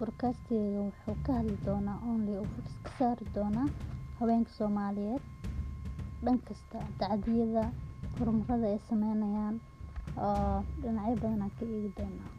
Podcast-kayga wuxuu ka hadli doonaa only oo fokus ka saari doonaa haweenka Soomaaliyeed dhan kasta tacadiyada, horumarada ay sameynayaan oo dhinacyo badan aan ka eegi doonaa.